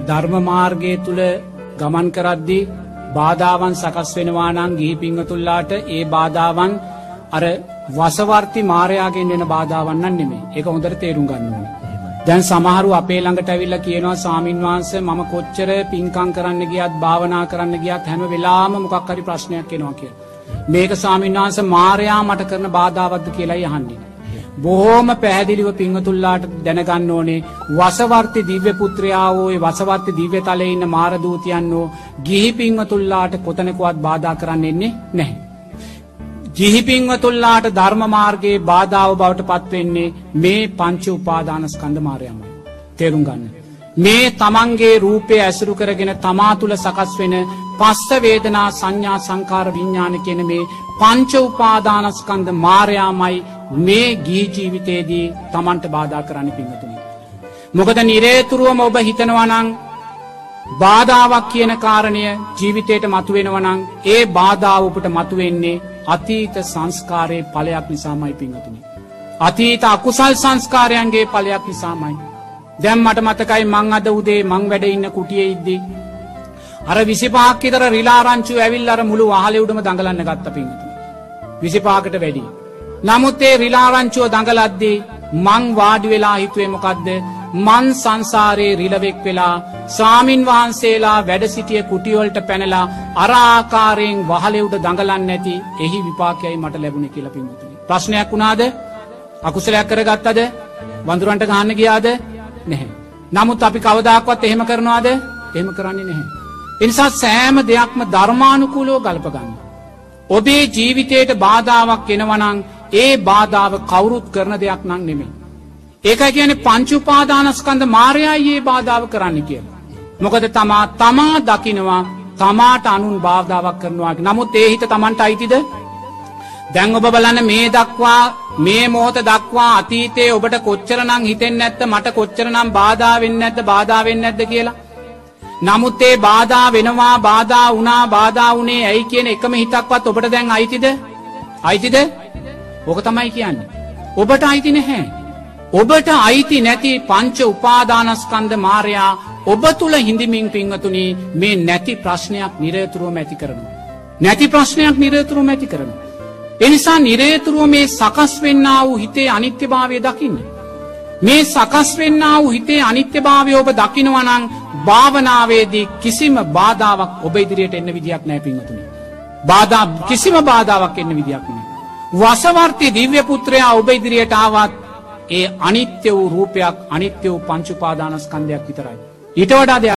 ධර්ම මාර්ගය තුළ ගමන් කරද්දී බාධාවන් සකස් වෙනවා නං ගිහි පිංහතුල්ලාට ඒ බාධාවන් අර වසවර්ති මාරයාගෙන් වෙන බාධාවන්න නෙමේ එක හොඳට තේරුම් ගන්නවන. දැන් සමහරු අපේ ළඟට ඇවිල්ල කියනවා සාමීන් වහන්ස මම කොච්චර පින්කං කරන්න ගියත් භාවනා කරන්න ගියත් හැම වෙලාම මොකක්කරි ප්‍රශ්නයක් කෙනවා කිය. මේක සාමීන් වහන්ස මාරයා මට කරන බාධාවද්ද කියලා යහන්නේ. බොහෝම පැහැදිලිව පිංහතුල්ලාට දැනගන්න ඕනේ වසවර්ති දිව්‍ය පුත්‍රයාවෝය වසවර්ති දිව්‍ය තලය ඉන්න මාරදූතියන්නෝ ගිහි පිංහතුල්ලාට කොතනකුවත් බාධා කරන්න එන්නේ නැහැ. ජිහිපිංවතුල්ලාට ධර්මමාර්ගයේ බාධාව බවට පත්වෙන්නේ මේ පංච උපාදානස්කන්ධ මාරයමයි. තේරුම් ගන්න. මේ තමන්ගේ රූපය ඇසුරු කරගෙන තමා තුළ සකස් වෙන පස්ස වේදනා සංඥා සංකාර විඤ්ඥාන කෙන මේ පංච උපාදානස්කන්ද මාරයාමයි මේ ගී ජීවිතයේදී තමන්ට බාධා කරන්න පිංහතුනි. මොකද නිරේතුරුවම ඔබ හිතනවනං බාධාවක් කියන කාරණය ජීවිතයට මතුවෙනවනං ඒ බාධාවපට මතුවෙන්නේ අතීත සංස්කාරයේ පලයක් නිසාමයි පිංහතුනි. අතීත අකුසල් සංස්කාරයන්ගේ පලයක් නිසාමයි. දැම් මට මතකයි මං අද උදේ මං වැඩ ඉන්න කුටිය ඉද්දී. අර විසිපාක්කිතර රිලාරංචු ඇවිල් අර මුළු වහලෙවුඩම දඟලන්න ගත්ත පිංහතු. විසිපාකට වැඩි. නමුත් ඒ රිලාරංචුව දඟලද්දී මං වාඩි වෙලා හිතුවේ මොකක්ද මන් සංසාරයේ රිලවෙෙක් වෙලා සාමීන් වහන්සේලා වැඩ සිටිය කුටියවලට පැනලා අරආකාරයෙන් වහලෙවුට දඟලන්න ඇති එහි විපාකයයි මට ලැබුණ කියල පින්වතුනි. ප්‍රශ්නයක් වුණාද අකුසලයක් කර ගත්තද වඳුරන්ට ගහන්න ගියාද නැහැ. නමුත් අපි කවදක්වත් එහෙම කරනවාද එහෙම කරන්නේ නැහැ. එනිසා සෑම දෙයක්ම ධර්මානුකූලෝ ගල්පගන්න. ඔබේ ජීවිතයට බාධාවක් එනවනං ඒ බාධාව කවුරුත් කරන දෙයක් නං නෙමේ. ඒකයි කියන පංචුපාදානස්කන්ද මාරයායේ බාධාව කරන්න කියලා. මොකද තමා තමා දකිනවා තමාට අනුන් බාධාවක් කරනවා නමුත් ඒහිත තමන්ට අයිතිද දැන් ඔබ බලන්න මේ දක්වා මේ මෝත දක්වා අතීතයේ ඔබට කොච්චරනං හිතෙන් නැත්ත මට කොච්චරනම් බාධාවෙන්න ඇත්ද බාධාවෙන්න ඇද කියලා. නමුත් ඒ බාධා වෙනවා බාධා වනා බාධා වනේ ඇයි කියන එකම හිතක්වත් ඔබට දැන් අයිතිද අයිතිද ඕක තමයි කියන්නේ. ඔබට අයිති නැහැ. ඔබට අයිති නැති පංච උපාදානස්කන්ද මාරයා ඔබ තුළ හිඳමින් පිංහතුනී මේ නැති ප්‍රශ්නයක් නිරේතුරුවම ඇති කරනු. නැති ප්‍රශ්නයක් නිරේතුරුවම ඇති කරනු. එනිසා නිරේතුරුව මේ සකස් වෙන්න වූ හිතේ අනිත්‍ය භාවය දකින්න. මේ සකස් වෙන්න වූ හිතේ අනිත්‍ය භාවය ඔබ දකිනවනං භාවනාවේදී කිසිම බාධාවක් ඔබ ඉදිරියට එන්න විදියක් නෑ පිංහතුනි. බාධා කිසිම බාධාවක් එන්න විදියක් නෑ. වසවර්ති දිව්‍ය පුත්‍රයා ඔබ ඉදිරියට ආවත් ඒ අනිත්‍ය වූ රූපයක් අනිත්‍ය වූ පංචුපාදානස්කන්ධයක් විතරයි. ඊට වඩා දෙයක්